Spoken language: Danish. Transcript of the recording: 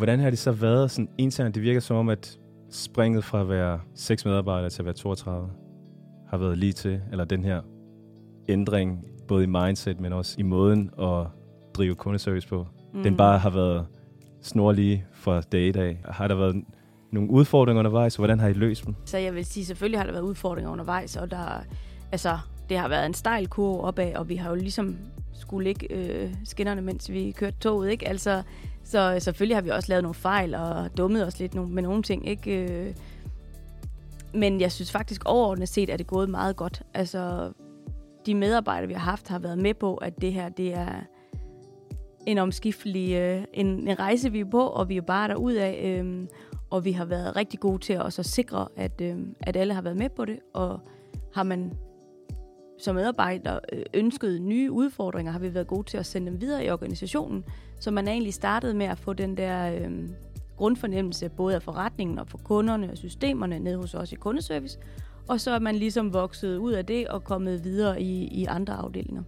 Hvordan har det så været sådan internt? Det virker som om, at springet fra at være 6 medarbejdere til at være 32 har været lige til, eller den her ændring, både i mindset, men også i måden at drive kundeservice på, mm. den bare har været snorlige fra dag i dag. Har der været nogle udfordringer undervejs, og hvordan har I løst dem? Så jeg vil sige, selvfølgelig har der været udfordringer undervejs, og der, altså, det har været en stejl kurve opad, og vi har jo ligesom skulle ligge øh, skinnerne, mens vi kørte toget, ikke? Altså, så selvfølgelig har vi også lavet nogle fejl og dummet os lidt med nogle ting, ikke? Øh, men jeg synes faktisk overordnet set, at det gået meget godt. Altså, de medarbejdere, vi har haft, har været med på, at det her, det er en omskiftelig øh, en, en rejse, vi er på, og vi er bare derud af. Øh, og vi har været rigtig gode til at også at sikre, at, øh, at alle har været med på det, og har man som medarbejder øh, ønskede nye udfordringer, har vi været gode til at sende dem videre i organisationen, så man er egentlig startet med at få den der øh, grundfornemmelse både af forretningen og for kunderne og systemerne ned hos os i kundeservice, og så er man ligesom vokset ud af det og kommet videre i, i andre afdelinger.